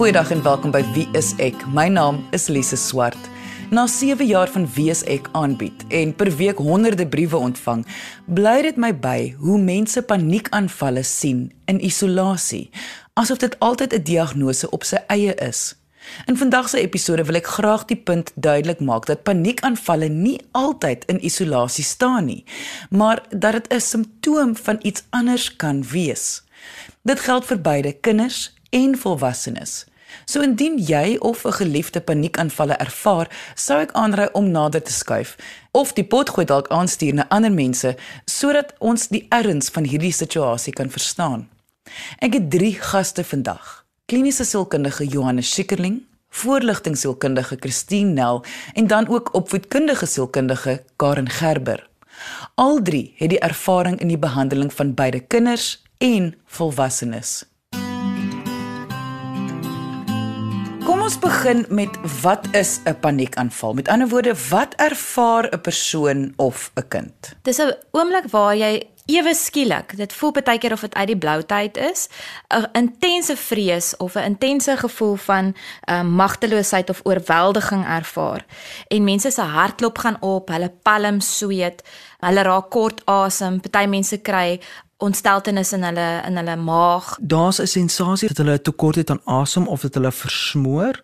Goeiedag en welkom by Wie is ek? My naam is Lise Swart. Na 7 jaar van Wie is ek aanbied en per week honderde briewe ontvang, bly dit my by hoe mense paniekaanvalle sien in isolasie, asof dit altyd 'n diagnose op sy eie is. In vandag se episode wil ek graag die punt duidelik maak dat paniekaanvalle nie altyd in isolasie staan nie, maar dat dit 'n simptoom van iets anders kan wees. Dit geld vir beide kinders en volwassenes. So indien jy of 'n geliefde paniekaanvalle ervaar, sou ek aanraai om nader te skuif of die potgoed dalk aanstuur na ander mense sodat ons die erns van hierdie situasie kan verstaan. Ek het 3 gaste vandag. Kliniese sielkundige Johannes Schikkerling, voorligtingsielkundige Christine Nel en dan ook opvoedkundige sielkundige Karen Gerber. Al drie het die ervaring in die behandeling van beide kinders en volwassenes. Begin met wat is 'n paniekaanval? Met ander woorde, wat ervaar 'n persoon of 'n kind? Dis 'n oomblik waar jy ewe skielik, dit voel baie keer of dit uit die blou tyd is, 'n intense vrees of 'n intense gevoel van 'n uh, eh, magteloosheid of oorweldiging ervaar. En mense se hartklop gaan op, hulle palm sweet, hulle raak kort asem, party mense kry ontsteltenis in hulle in hulle maag. Daar's 'n sensasie dat hulle 'n tekort het aan asem of dat hulle versmoor.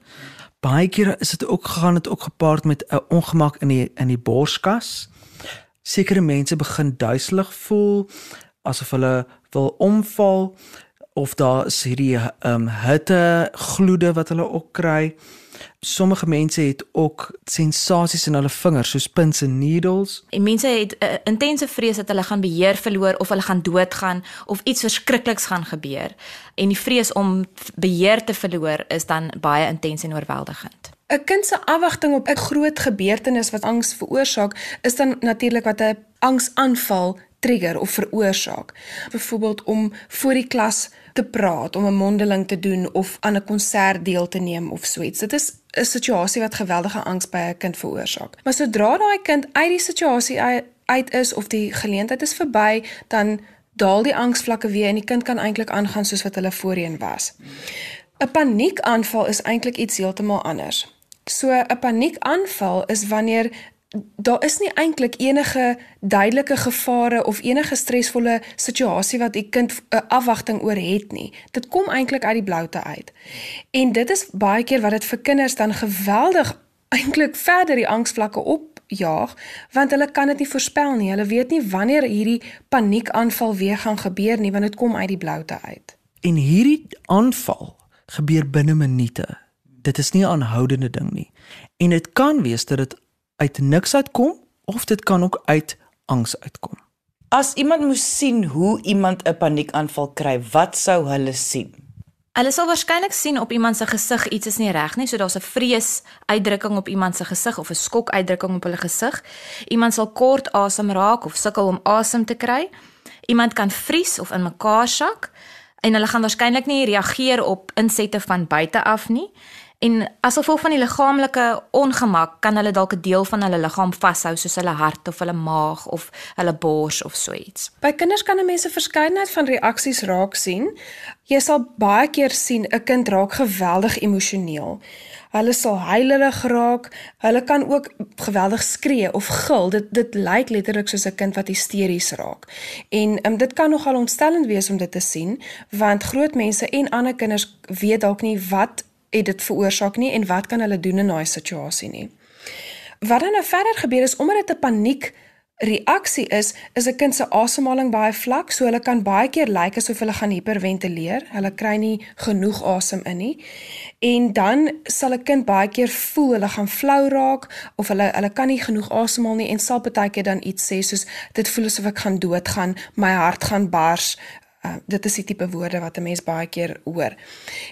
Baie kere is dit ook gegaan dit ook gepaard met 'n ongemak in die in die borskas. Sekere mense begin duiselig voel asof hulle wil omval of daar is hierdie ehm um, hitte gloede wat hulle ook kry. Sommige mense het ook sensasies in hulle vingers soos pins en needles. En mense het 'n uh, intense vrees dat hulle gaan beheer verloor of hulle gaan doodgaan of iets verskrikliks gaan gebeur. En die vrees om beheer te verloor is dan baie intens en oorweldigend. 'n Kind se afwagting op 'n groot gebeurtenis wat angs veroorsaak, is dan natuurlik wat 'n angsaanval trigger of veroorsaak. Byvoorbeeld om voor die klas te praat, om 'n mondeling te doen of aan 'n konsert deel te neem of so iets. Dit is 'n situasie wat geweldige angs by 'n kind veroorsaak. Maar sodra daai kind uit die situasie uit is of die geleentheid is verby, dan daal die angsvlakke weer en die kind kan eintlik aangaan soos wat hulle voorheen was. 'n Paniekaanval is eintlik iets heeltemal anders. So 'n paniekaanval is wanneer daar is nie eintlik enige duidelike gevare of enige stresvolle situasie wat die kind 'n afwagting oor het nie. Dit kom eintlik uit die bloute uit. En dit is baie keer wat dit vir kinders dan geweldig eintlik verder die angsvlakke opjaag want hulle kan dit nie voorspel nie. Hulle weet nie wanneer hierdie paniekaanval weer gaan gebeur nie want dit kom uit die bloute uit. En hierdie aanval gebeur binne minute. Dit is nie 'n aanhoudende ding nie. En dit kan wees dat dit uit niks uitkom of dit kan ook uit angs uitkom. As iemand moes sien hoe iemand 'n paniekaanval kry, wat sou hulle sien? Hulle sal waarskynlik sien op iemand se gesig iets is nie reg nie, so daar's 'n vrees uitdrukking op iemand se gesig of 'n skok uitdrukking op hulle gesig. Iemand sal kort asem raak of sukkel om asem te kry. Iemand kan vries of in mekaar sak en hulle gaan waarskynlik nie reageer op insette van buite af nie. En as gevolg van die liggaamlike ongemak kan hulle dalk 'n deel van hulle liggaam vashou soos hulle hart of hulle maag of hulle bors of so iets. By kinders kan 'n mens 'n verskeidenheid van reaksies raak sien. Jy sal baie keer sien 'n kind raak geweldig emosioneel. Hulle sal huilerig raak. Hulle kan ook geweldig skree of gil. Dit dit lyk letterlik soos 'n kind wat hysteries raak. En um, dit kan nogal ontstellend wees om dit te sien, want groot mense en ander kinders weet dalk nie wat het dit veroorsaak nie en wat kan hulle doen in daai situasie nie. Wat dan nou verder gebeur is omdat dit 'n paniek reaksie is, is 'n kind se asemhaling baie vlak, so hulle kan baie keer lyk like asof hulle gaan hiperventileer. Hulle kry nie genoeg asem in nie. En dan sal 'n kind baie keer voel hulle gaan flou raak of hulle hulle kan nie genoeg asemhaal nie en sal baie keer dan iets sê soos dit voel asof ek gaan doodgaan, my hart gaan bars, Uh, dit is die tipe woorde wat 'n mens baie keer hoor.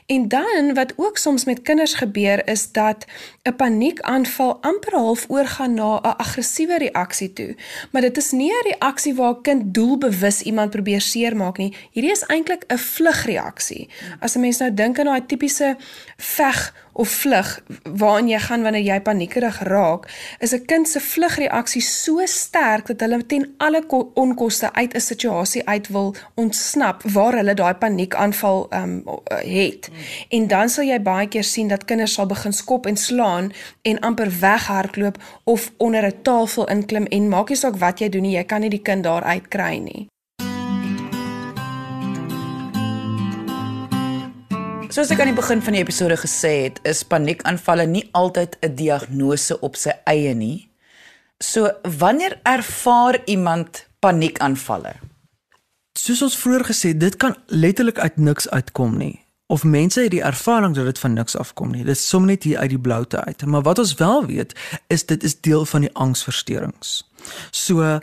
En dan wat ook soms met kinders gebeur is dat 'n paniekaanval amper half oorgaan na 'n aggressiewe reaksie toe. Maar dit is nie 'n reaksie waar 'n kind doelbewus iemand probeer seermaak nie. Hierdie is eintlik 'n vlugreaksie. As 'n mens nou dink aan daai tipiese veg of vlug waarin jy gaan wanneer jy paniekerig raak, is 'n kind se vlugreaksie so sterk dat hulle ten alle onkoste uit 'n situasie uit wil ontsnap snap waar hulle daai paniekaanval ehm um, het. Mm. En dan sal jy baie keer sien dat kinders sal begin skop en slaan en amper weghardloop of onder 'n tafel inklim en maak nie saak wat jy doen nie, jy kan nie die kind daar uitkry nie. Soos ek aan die begin van die episode gesê het, is paniekaanvalle nie altyd 'n diagnose op sy eie nie. So wanneer ervaar iemand paniekaanvalle? Soos ons vroeër gesê, dit kan letterlik uit niks uitkom nie. Of mense het die ervaring dat dit van niks afkom nie. Dit som net hier uit die bloute uit. Maar wat ons wel weet, is dit is deel van die angsversteurings. So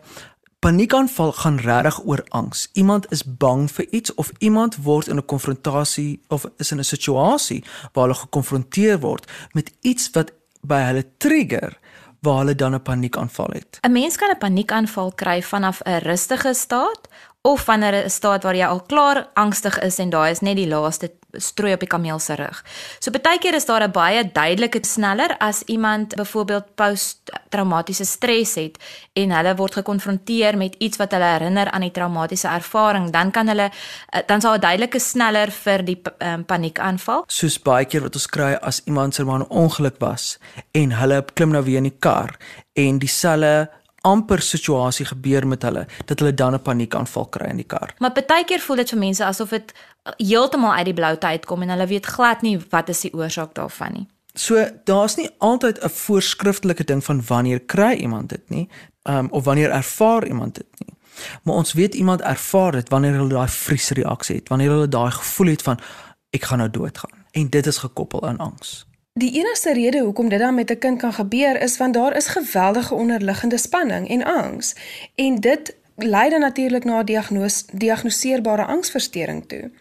Paniekaanval gaan regtig oor angs. Iemand is bang vir iets of iemand word in 'n konfrontasie of is in 'n situasie waar hulle gekonfronteer word met iets wat by hulle trigger waar hulle dan 'n paniekaanval het. 'n Mens kan 'n paniekaanval kry vanaf 'n rustige staat of wanneer 'n staat waar jy al klaar angstig is en daai is net die laaste strooi op die kameel se rug. So baie keer is daar 'n baie duidelike sneller as iemand byvoorbeeld post-traumatiese stres het en hulle word gekonfronteer met iets wat hulle herinner aan die traumatiese ervaring, dan kan hulle eh, dan sal 'n duidelike sneller vir die um, paniekaanval. Soos baie keer wat ons kry as iemand se man ongeluk was en hulle klim nou weer in die kar en dieselfde amper situasie gebeur met hulle dat hulle dan 'n paniekaanval kry in die kar. Maar baie keer voel dit vir mense asof dit heeltemal uit die bloute uitkom en hulle weet glad nie wat is die oorsaak daarvan nie. So daar's nie altyd 'n voorskriftelike ding van wanneer kry iemand dit nie, um, of wanneer ervaar iemand dit nie. Maar ons weet iemand ervaar dit wanneer hulle daai vriese reaksie het, wanneer hulle daai gevoel het van ek gaan nou doodgaan. En dit is gekoppel aan angs. Die enigste rede hoekom dit dan met 'n kind kan gebeur is want daar is geweldige onderliggende spanning en angs en dit lei dan natuurlik na 'n diagnose diagnoseerbare angsversteuring toe.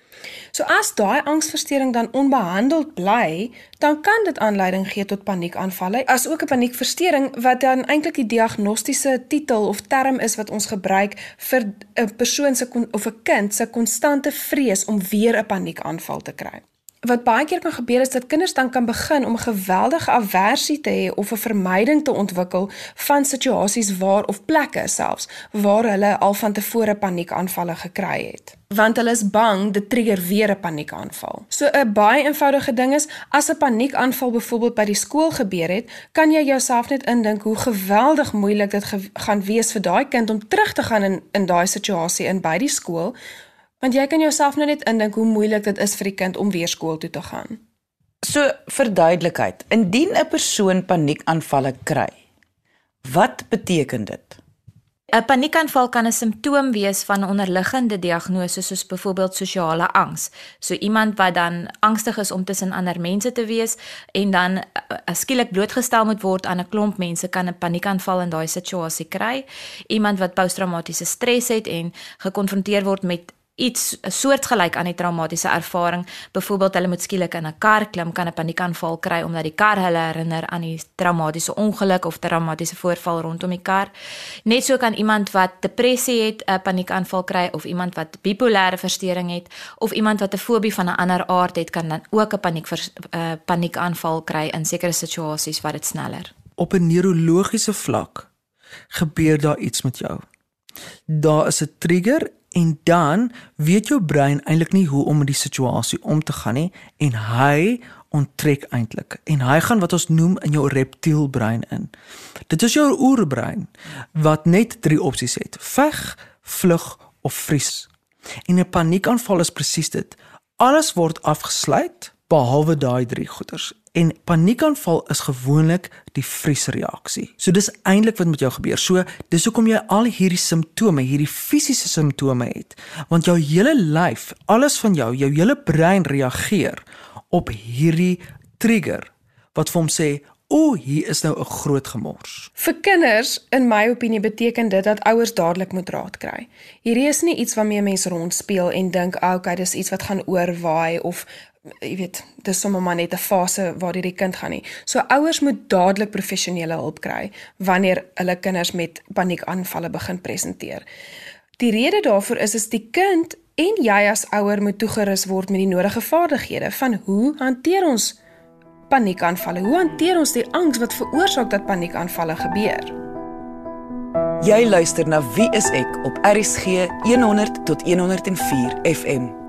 So as daai angsversteuring dan onbehandeld bly, dan kan dit aanleiding gee tot paniekaanvalle. As ook 'n paniekversteuring wat dan eintlik die diagnostiese titel of term is wat ons gebruik vir 'n persoon se of 'n kind se konstante vrees om weer 'n paniekaanval te kry wat baie keer kan gebeur is dat kinders dan kan begin om 'n geweldige aversie te hê of 'n vermyding te ontwikkel van situasies waar of plekke selfs waar hulle al van tevore paniekaanvalle gekry het want hulle is bang dit trigger weer 'n paniekaanval. So 'n baie eenvoudige ding is as 'n paniekaanval byvoorbeeld by die skool gebeur het, kan jy jouself net indink hoe geweldig moeilik dit gaan wees vir daai kind om terug te gaan in in daai situasie in by die skool Want jy kan jouself nou net indink hoe moeilik dit is vir die kind om weer skool toe te gaan. So vir duidelikheid, indien 'n persoon paniekaanvalle kry, wat beteken dit? 'n Paniekaanval kan 'n simptoom wees van 'n onderliggende diagnose soos byvoorbeeld sosiale angs. So iemand wat dan angstig is om tussen ander mense te wees en dan uh, skielik blootgestel moet word aan 'n klomp mense kan 'n paniekaanval in daai situasie kry. Iemand wat posttraumatiese stres het en gekonfronteer word met iets soortgelyk aan die traumatiese ervaring, byvoorbeeld hulle moet skielik in 'n kar klim, kan 'n paniekaanval kry omdat die kar hulle herinner aan die traumatiese ongeluk of traumatiese voorval rondom die kar. Net so kan iemand wat depressie het 'n paniekaanval kry of iemand wat bipolêre verstoring het of iemand wat 'n fobie van 'n ander aard het kan dan ook 'n paniek uh, paniekaanval kry in sekere situasies waar dit sneller. Op 'n neurologiese vlak gebeur daar iets met jou. Daar is 'n trigger en dan weet jou brein eintlik nie hoe om met die situasie om te gaan nie en hy onttrek eintlik en hy gaan wat ons noem in jou reptielbrein in. Dit is jou oerbrein wat net drie opsies het: veg, vlug of vries. En 'n paniekaanval is presies dit. Alles word afgesluit behalwe daai drie goeters. En paniekaanval is gewoonlik die vriesreaksie. So dis eintlik wat met jou gebeur. So dis hoekom jy al hierdie simptome, hierdie fisiese simptome het, want jou hele lyf, alles van jou, jou hele brein reageer op hierdie trigger wat vir hom sê O, hier is nou 'n groot gemors. Vir kinders, in my opinie, beteken dit dat ouers dadelik moet raad kry. Hierdie is nie iets waarmee mense rondspeel en dink, "Oké, okay, dis iets wat gaan oorwaai of jy weet, dis sommer maar net 'n fase waar die kind gaan nie. So ouers moet dadelik professionele hulp kry wanneer hulle kinders met paniekaanvalle begin presenteer. Die rede daarvoor is is die kind en jy as ouer moet toegerus word met die nodige vaardighede van hoe hanteer ons paniekaanvalle? Hoe hanteer ons die angs wat veroorsaak dat paniekaanvalle gebeur? Jy luister na Wie is ek op RCG 100 tot 104 FM.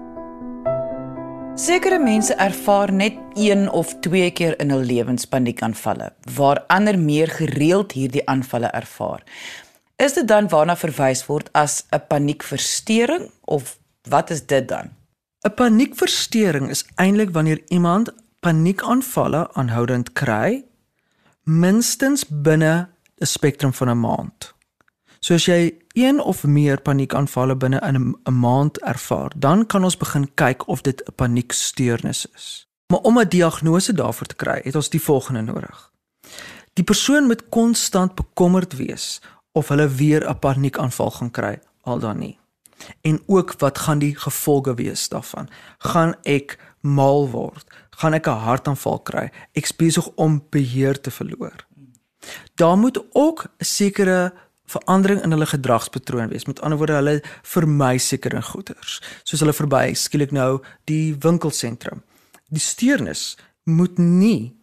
Sekere mense ervaar net een of twee keer in hul lewens paniekaanvalle, waar ander meer gereeld hierdie aanvalle ervaar. Is dit dan waarna verwys word as 'n paniekversteuring of wat is dit dan? 'n Paniekversteuring is eintlik wanneer iemand paniekaanvalle aanhoudend kry minstens binne 'n spektrum van 'n maand. So as jy een of meer paniekaanvalle binne in 'n maand ervaar, dan kan ons begin kyk of dit 'n panieksteurnis is. Maar om 'n diagnose daarvoor te kry, het ons die volgende nodig. Die persoon moet konstant bekommerd wees of hulle weer 'n paniekaanval gaan kry al dan nie. En ook wat gaan die gevolge wees daarvan? Gaan ek mal word? Gaan ek 'n hartaanval kry? Ek besig om beheer te verloor. Daar moet ook 'n sekere verandering in hulle gedragspatroon wees. Met ander woorde, hulle vermy sekere goederes, soos hulle verby skielik nou die winkelsentrum. Die steurnis moet nie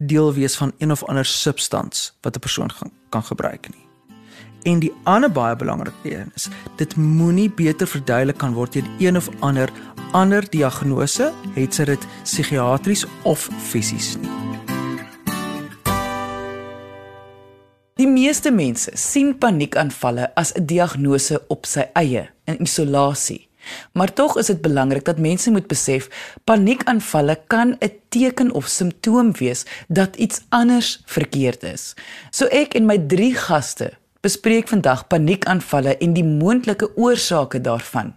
deel wees van een of ander substans wat 'n persoon gaan kan gebruik nie. En die ander baie belangrike een is dit moenie beter verduidelik kan word teen een of ander ander diagnose, het sy dit psigiatries of fisies nie. Die meeste mense sien paniekaanvalle as 'n diagnose op sy eie in isolasie. Maar tog is dit belangrik dat mense moet besef paniekaanvalle kan 'n teken of simptoom wees dat iets anders verkeerd is. So ek en my 3 gaste bespreek vandag paniekaanvalle en die moontlike oorsake daarvan.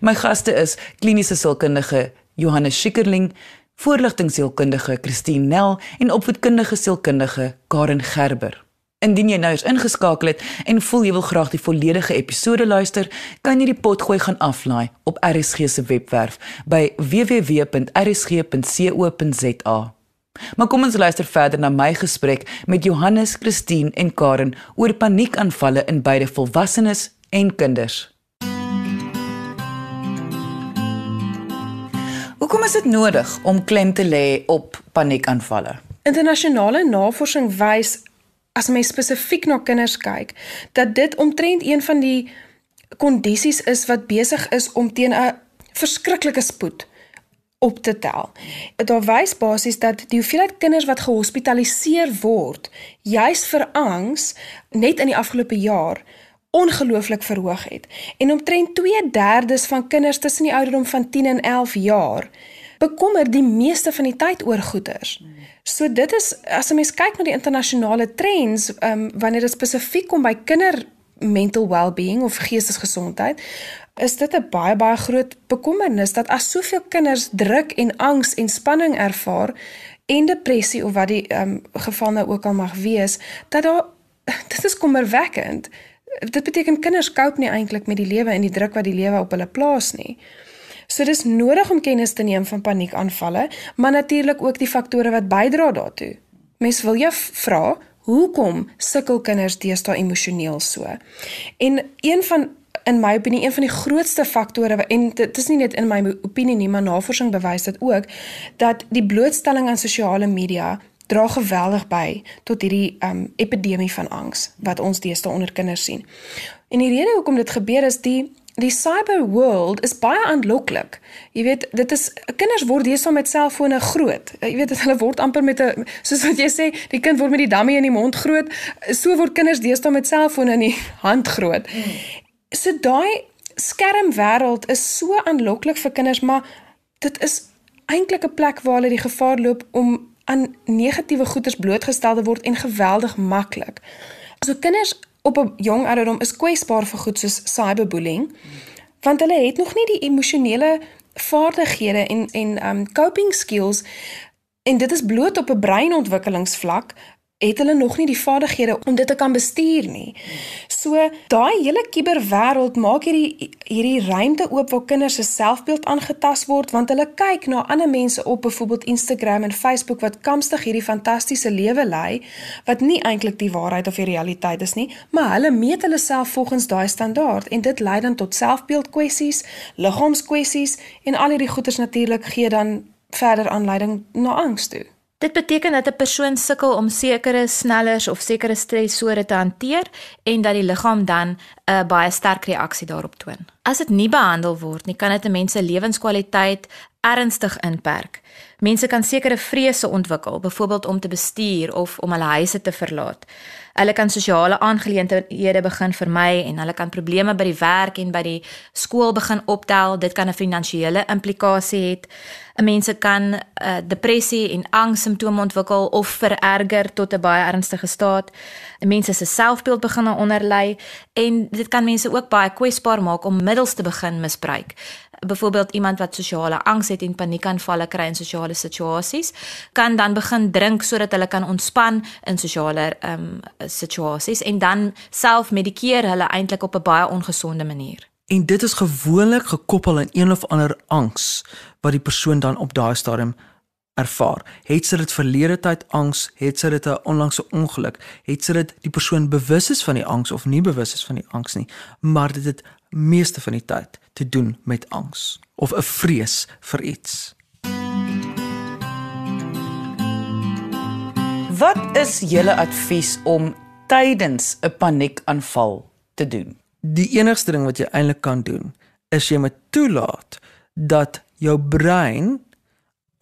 My gaste is kliniese sielkundige Johannes Schikkerling, voorligtingsielkundige Christine Nel en opvoedkundige sielkundige Karen Gerber. Indien jy nou eens ingeskakel het en voel jy wil graag die volledige episode luister, kan jy die potgooi gaan aflaai op RSG se webwerf by www.rsg.co.za. Maar kom ons luister verder na my gesprek met Johannes, Christine en Karen oor paniekaanvalle in beide volwassenes en kinders. Hoekom is dit nodig om klem te lê op paniekaanvalle? Internasionale navorsing wys as mens spesifiek na kinders kyk, dat dit omtrent een van die kondisies is wat besig is om teen 'n verskriklike spoed op te tel. Daar wys basies dat die hoeveelheid kinders wat gehospitaliseer word juis vir angs net in die afgelope jaar ongelooflik verhoog het. En omtrent 2/3 van kinders tussen die ouderdom van 10 en 11 jaar bekommer die meeste van die tyd oor goeters. So dit is as 'n mens kyk na die internasionale trends, ehm um, wanneer dit spesifiek kom by kinder mental well-being of geestesgesondheid, is dit 'n baie baie groot bekommernis dat as soveel kinders druk en angs en spanning ervaar en depressie of wat die um, geval nou ook al mag wees, dat daar dit is kommerwekkend. Dit beteken kinders cope nie eintlik met die lewe en die druk wat die lewe op hulle plaas nie. So dis nodig om kennis te neem van paniekaanvalle, maar natuurlik ook die faktore wat bydra daartoe. Mens wil jou vra, hoekom sukkel kinders deesdae emosioneel so? En een van in my opinie een van die grootste faktore en dit is nie net in my opinie nie, maar navorsing bewys dit ook dat die blootstelling aan sosiale media dra geweldig by tot hierdie um epidemie van angs wat ons deesdae onder kinders sien. En die rede hoekom dit gebeur is die die cyber world is baie aanloklik. Jy weet, dit is kinders word deesdae met selfone groot. Jy weet hulle word amper met 'n soos wat jy sê, die kind word met die dummy in die mond groot. So word kinders deesdae met selfone in die hand groot. So daai skermwêreld is so aanloklik vir kinders, maar dit is eintlik 'n plek waar hulle die gevaar loop om aan negatiewe goeders blootgestel te word en geweldig maklik. So kinders op 'n jong ouderdom is kwesbaar vir goed soos cyberbullying want hulle het nog nie die emosionele vaardighede en en um coping skills en dit is bloot op 'n breinontwikkelingsvlak het hulle nog nie die vaardighede om dit te kan bestuur nie. So daai hele kuberwêreld maak hierdie hierdie ruimte oop waar kinders se selfbeeld aangetast word want hulle kyk na ander mense op byvoorbeeld Instagram en Facebook wat kamstig hierdie fantastiese lewe lei wat nie eintlik die waarheid of die realiteit is nie, maar hulle meet hulle self volgens daai standaard en dit lei dan tot selfbeeldkwessies, liggaamskwessies en al hierdie goeters natuurlik gee dan verder aanleiding na angs toe. Dit beteken dat 'n persoon sukkel om sekere snellers of sekere stresore te hanteer en dat die liggaam dan 'n baie sterk reaksie daarop toon. As dit nie behandel word nie, kan dit 'n mens se lewenskwaliteit ernstig inperk. Mense kan sekere vrese ontwikkel, byvoorbeeld om te bestuur of om hulle huise te verlaat. Hulle kan sosiale aangeleenthede begin vermy en hulle kan probleme by die werk en by die skool begin optel. Dit kan 'n finansiële implikasie hê. Mense kan uh, depressie en angs simptome ontwikkel of vererger tot 'n baie ernstige staat. Mense se selfbeeld begin onderlei en dit kan mense ook baie kwesbaar maak om middels te begin misbruik byvoorbeeld iemand wat sosiale angs het en paniekaanvalle kry in sosiale situasies, kan dan begin drink sodat hulle kan ontspan in sosiale ehm um, situasies en dan self medikeer hulle eintlik op 'n baie ongesonde manier. En dit is gewoonlik gekoppel aan een of ander angs wat die persoon dan op daai stadium ervaar. Het sy dit verlede tyd angs, het sy dit 'n onlangse ongeluk, het sy dit die persoon bewus is van die angs of nie bewus is van die angs nie, maar dit het meeste van die tyd te doen met angs of 'n vrees vir iets. Wat is julle advies om tydens 'n paniekaanval te doen? Die enigste ding wat jy eintlik kan doen, is jy moet toelaat dat jou brein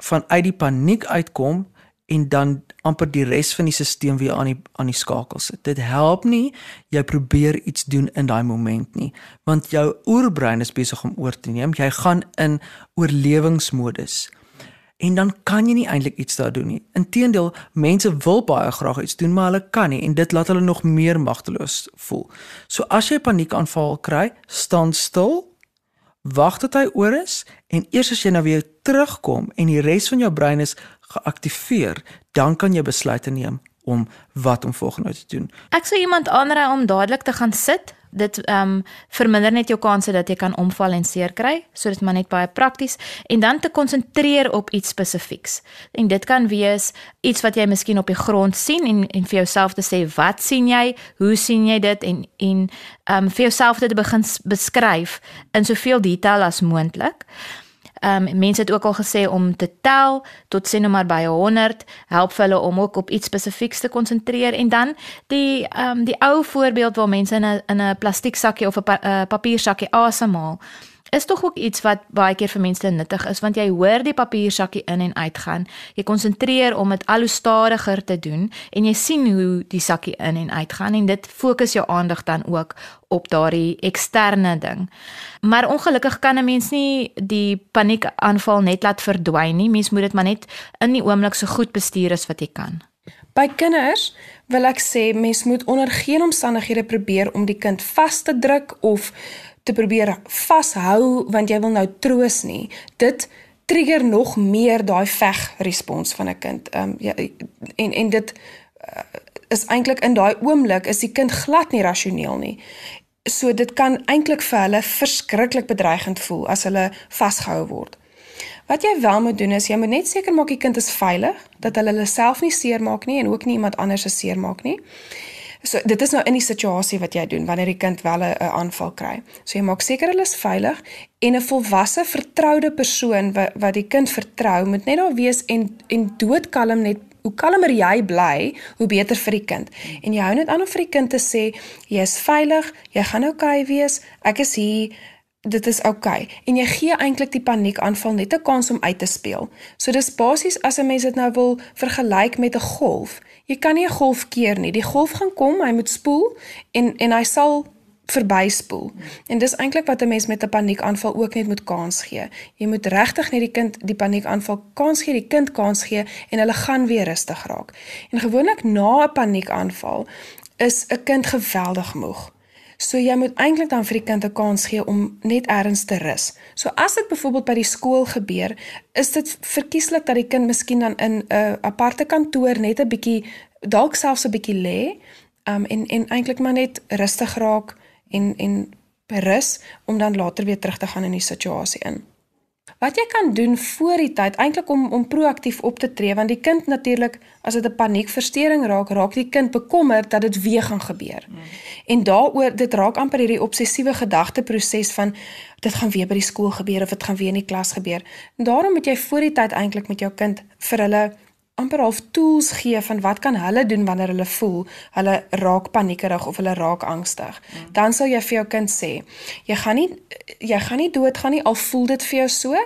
vanuit die paniek uitkom en dan amper die res van die stelsel weer aan die aan die skakel sit. Dit help nie jy probeer iets doen in daai moment nie, want jou oerbrein is besig om oor te neem. Jy gaan in oorlewingsmodus. En dan kan jy nie eintlik iets daar doen nie. Inteendeel, mense wil baie graag iets doen, maar hulle kan nie en dit laat hulle nog meer magteloos voel. So as jy paniekaanval kry, staan stil. Wag tot hy oor is en eers as jy nou weer terugkom en die res van jou brein is geaktiveer, dan kan jy besluite neem om wat om volgende te doen. Ek sou iemand aanraai om dadelik te gaan sit. Dit ehm um, verminder net jou kanse dat jy kan omval en seer kry, so dit maar net baie prakties en dan te konsentreer op iets spesifieks. En dit kan wees iets wat jy miskien op die grond sien en en vir jouself te sê wat sien jy? Hoe sien jy dit en en ehm um, vir jouself dit te begin beskryf in soveel detail as moontlik. Ehm um, mense het ook al gesê om te tel tot sê nou maar by 100 help vir hulle om ook op iets spesifieks te konsentreer. En dan die ehm um, die ou voorbeeld waar mense in 'n in 'n plastiek sakkie of 'n pa, uh, papier sakkie asemhaal is tog ook iets wat baie keer vir mense nuttig is want jy hoor die papiersakkie in en uit gaan. Jy konsentreer om dit al hoe stadiger te doen en jy sien hoe die sakkie in en uit gaan en dit fokus jou aandag dan ook op daardie eksterne ding. Maar ongelukkig kan 'n mens nie die paniekaanval net laat verdwyn nie. Mens moet dit maar net in die oomblik so goed bestuur as wat jy kan. By kinders wil ek sê mens moet onder geen omstandighede probeer om die kind vas te druk of te probeer vashou want jy wil nou troos nie. Dit trigger nog meer daai veg respons van 'n kind. Ehm um, ja en en dit uh, is eintlik in daai oomblik is die kind glad nie rasioneel nie. So dit kan eintlik vir hulle verskriklik bedreigend voel as hulle vasgehou word. Wat jy wel moet doen is jy moet net seker maak die kind is veilig, dat hulle hulle self nie seermaak nie en ook nie iemand anders se seermaak nie. So dit is nou in die situasie wat jy doen wanneer die kind wel 'n aanval kry. So jy maak seker hulle is veilig en 'n volwasse vertroude persoon wat wat die kind vertrou moet net daar wees en en doodkalm net hoe kalmer jy bly, hoe beter vir die kind. En jy hou net aan om vir die kind te sê jy is veilig, jy gaan oukei okay wees, ek is hier dit is oukei okay. en jy gee eintlik die paniekaanval net 'n kans om uit te speel. So dis basies as 'n mens dit nou wil vergelyk met 'n golf. Jy kan nie 'n golf keer nie. Die golf gaan kom, hy moet spoel en en hy sal verbyspoel. En dis eintlik wat 'n mens met 'n paniekaanval ook net moet kans gee. Jy moet regtig net die kind die paniekaanval kans gee, die kind kans gee en hulle gaan weer rustig raak. En gewoonlik na 'n paniekaanval is 'n kind geweldig moeg. So jy moet eintlik dan vir die kind 'n kans gee om net ergens te rus. So as dit byvoorbeeld by die skool gebeur, is dit verkieslik dat die kind miskien dan in 'n aparte kantoor net 'n bietjie dalk selfs 'n bietjie lê, um en en eintlik maar net rustig raak en en berus om dan later weer terug te gaan in die situasie in. Wat jy kan doen voor die tyd eintlik om om proaktief op te tree want die kind natuurlik as dit 'n paniekversteuring raak, raak die kind bekommerd dat dit weer gaan gebeur. Mm. En daaroor dit raak amper hierdie obsessiewe gedagteproses van dit gaan weer by die skool gebeur of dit gaan weer in die klas gebeur. En daarom moet jy voor die tyd eintlik met jou kind vir hulle amper half tools gee van wat kan hulle doen wanneer hulle voel hulle raak paniekerig of hulle raak angstig. Dan sal jy vir jou kind sê, jy gaan nie jy gaan nie doodgaan nie al voel dit vir jou so,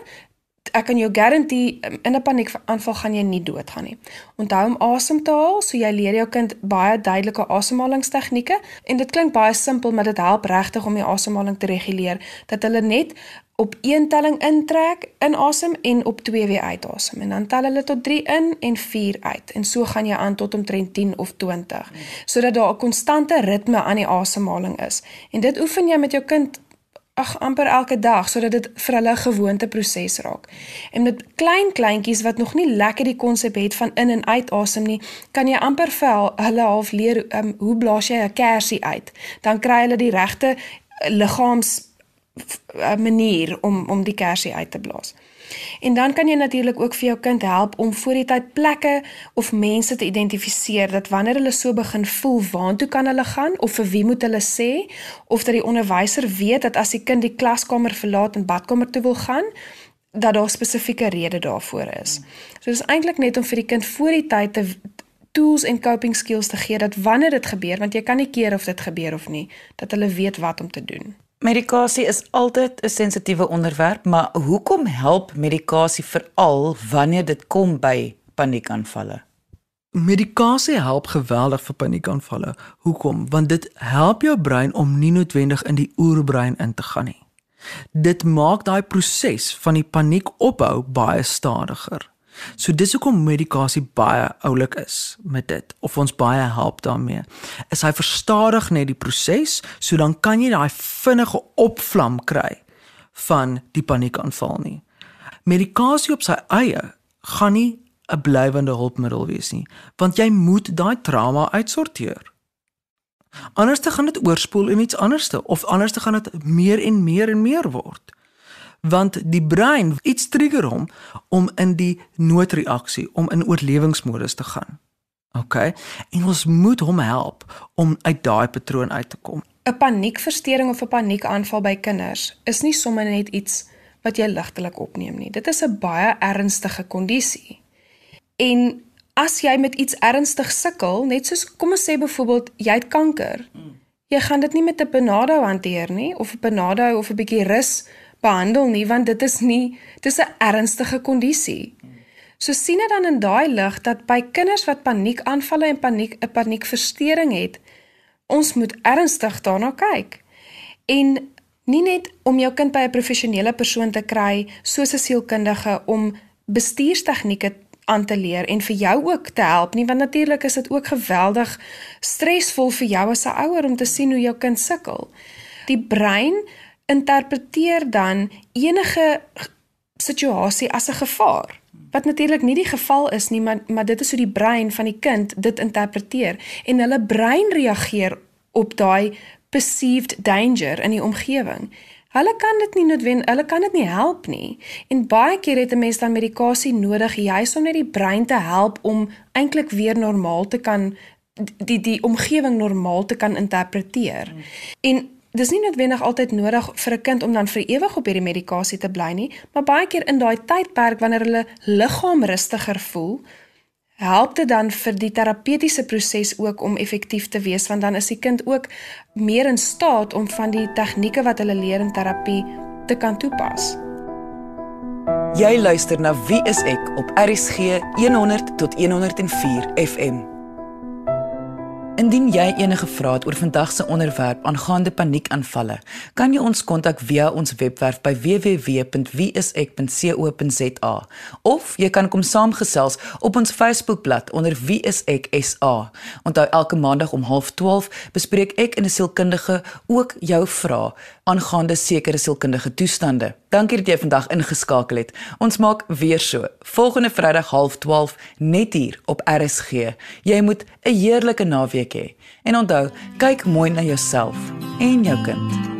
ek kan jou garandeer in 'n paniekaanval gaan jy nie doodgaan nie. Onthou om asem te haal, so jy leer jou kind baie duidelike asemhalingstegnieke en dit klink baie simpel, maar dit help regtig om die asemhaling te reguleer dat hulle net op een telling intrek in asem en op twee weer uitasem en dan tel hulle tot 3 in en 4 uit en so gaan jy aan tot omtrent 10 of 20 sodat daar 'n konstante ritme aan die asemhaling is en dit oefen jy met jou kind ag amper elke dag sodat dit vir hulle 'n gewoonte proses raak. En met klein kleintjies wat nog nie lekker die konsep het van in en uit asem nie, kan jy amper vir hulle half leer um, hoe blaas jy 'n kersie uit. Dan kry hulle die regte liggaams manier om om die kersie uit te blaas. En dan kan jy natuurlik ook vir jou kind help om voor die tyd plekke of mense te identifiseer dat wanneer hulle so begin voel, waartoe kan hulle gaan of vir wie moet hulle sê of dat die onderwyser weet dat as die kind die klaskamer verlaat en badkamer toe wil gaan, dat daar spesifieke rede daarvoor is. So dis eintlik net om vir die kind voor die tyd te tools en coping skills te gee dat wanneer dit gebeur, want jy kan nie keer of dit gebeur of nie, dat hulle weet wat om te doen. Medikasie is altyd 'n sensitiewe onderwerp, maar hoekom help medikasie veral wanneer dit kom by paniekaanvalle? Medikasie help geweldig vir paniekaanvalle. Hoekom? Want dit help jou brein om nie noodwendig in die oerbrein in te gaan nie. Dit maak daai proses van die paniek ophou baie stadiger. So dis hoekom medikasie baie oulik is met dit of ons baie help daarmee. Is hy verstadig net die proses, so dan kan jy daai vinnige opvlam kry van die paniekaanval nie. Medikasie op sy eie gaan nie 'n blywende hulpmiddel wees nie, want jy moet daai trauma uitsorteer. Anders te gaan dit oorspoel en iets anderste of anders te gaan dit meer en meer en meer word want die brein iets trigger hom om in die noodreaksie om in oorlewingsmodus te gaan. OK. En ons moet hom help om uit daai patroon uit te kom. 'n Paniekversteuring of 'n paniekaanval by kinders is nie sommer net iets wat jy ligtelik opneem nie. Dit is 'n baie ernstige kondisie. En as jy met iets ernstig sukkel, net soos kom ons sê byvoorbeeld jy het kanker. Jy gaan dit nie met 'n Panado hanteer nie of 'n Panado of 'n bietjie rus behandel nie want dit is nie dis 'n ernstige kondisie. So sien dit dan in daai lig dat by kinders wat paniekaanvalle en paniek 'n paniekversteuring het, ons moet ernstig daarna kyk. En nie net om jou kind by 'n professionele persoon te kry soos 'n sielkundige om bestuurstegnieke aan te leer en vir jou ook te help nie want natuurlik is dit ook geweldig stresvol vir jou as 'n ouer om te sien hoe jou kind sukkel. Die brein interpreteer dan enige situasie as 'n gevaar wat natuurlik nie die geval is nie maar maar dit is hoe die brein van die kind dit interpreteer en hulle brein reageer op daai perceived danger in die omgewing. Hulle kan dit nie noodwendig hulle kan dit nie help nie. En baie keer het 'n mens dan medikasie nodig juis om net die brein te help om eintlik weer normaal te kan die die omgewing normaal te kan interpreteer. Hmm. En dis nie noodwendig altyd nodig vir 'n kind om dan vir ewig op hierdie medikasie te bly nie, maar baie keer in daai tydperk wanneer hulle liggaam rustiger voel, help dit dan vir die terapeutiese proses ook om effektief te wees want dan is die kind ook meer in staat om van die tegnieke wat hulle leer in terapie te kan toepas. Jy luister na Wie is ek op RCG 100 tot 104 FM. Indien jy enige vrae het oor vandag se onderwerp aangaande paniekaanvalle, kan jy ons kontak via ons webwerf by www.wieisek.co.za of jy kan kom saamgesels op ons Facebookblad onder wieiseksa. Onthou elke maandag om 12:30 bespreek ek en 'n sielkundige ook jou vrae aangaande sekere sielkundige toestande. Dankie dat jy vandag ingeskakel het. Ons maak weer so. Volgende Vrydag 12:30 net hier op RSG. Jy moet 'n heerlike naweek hê. En onthou, kyk mooi na jouself en jou kind.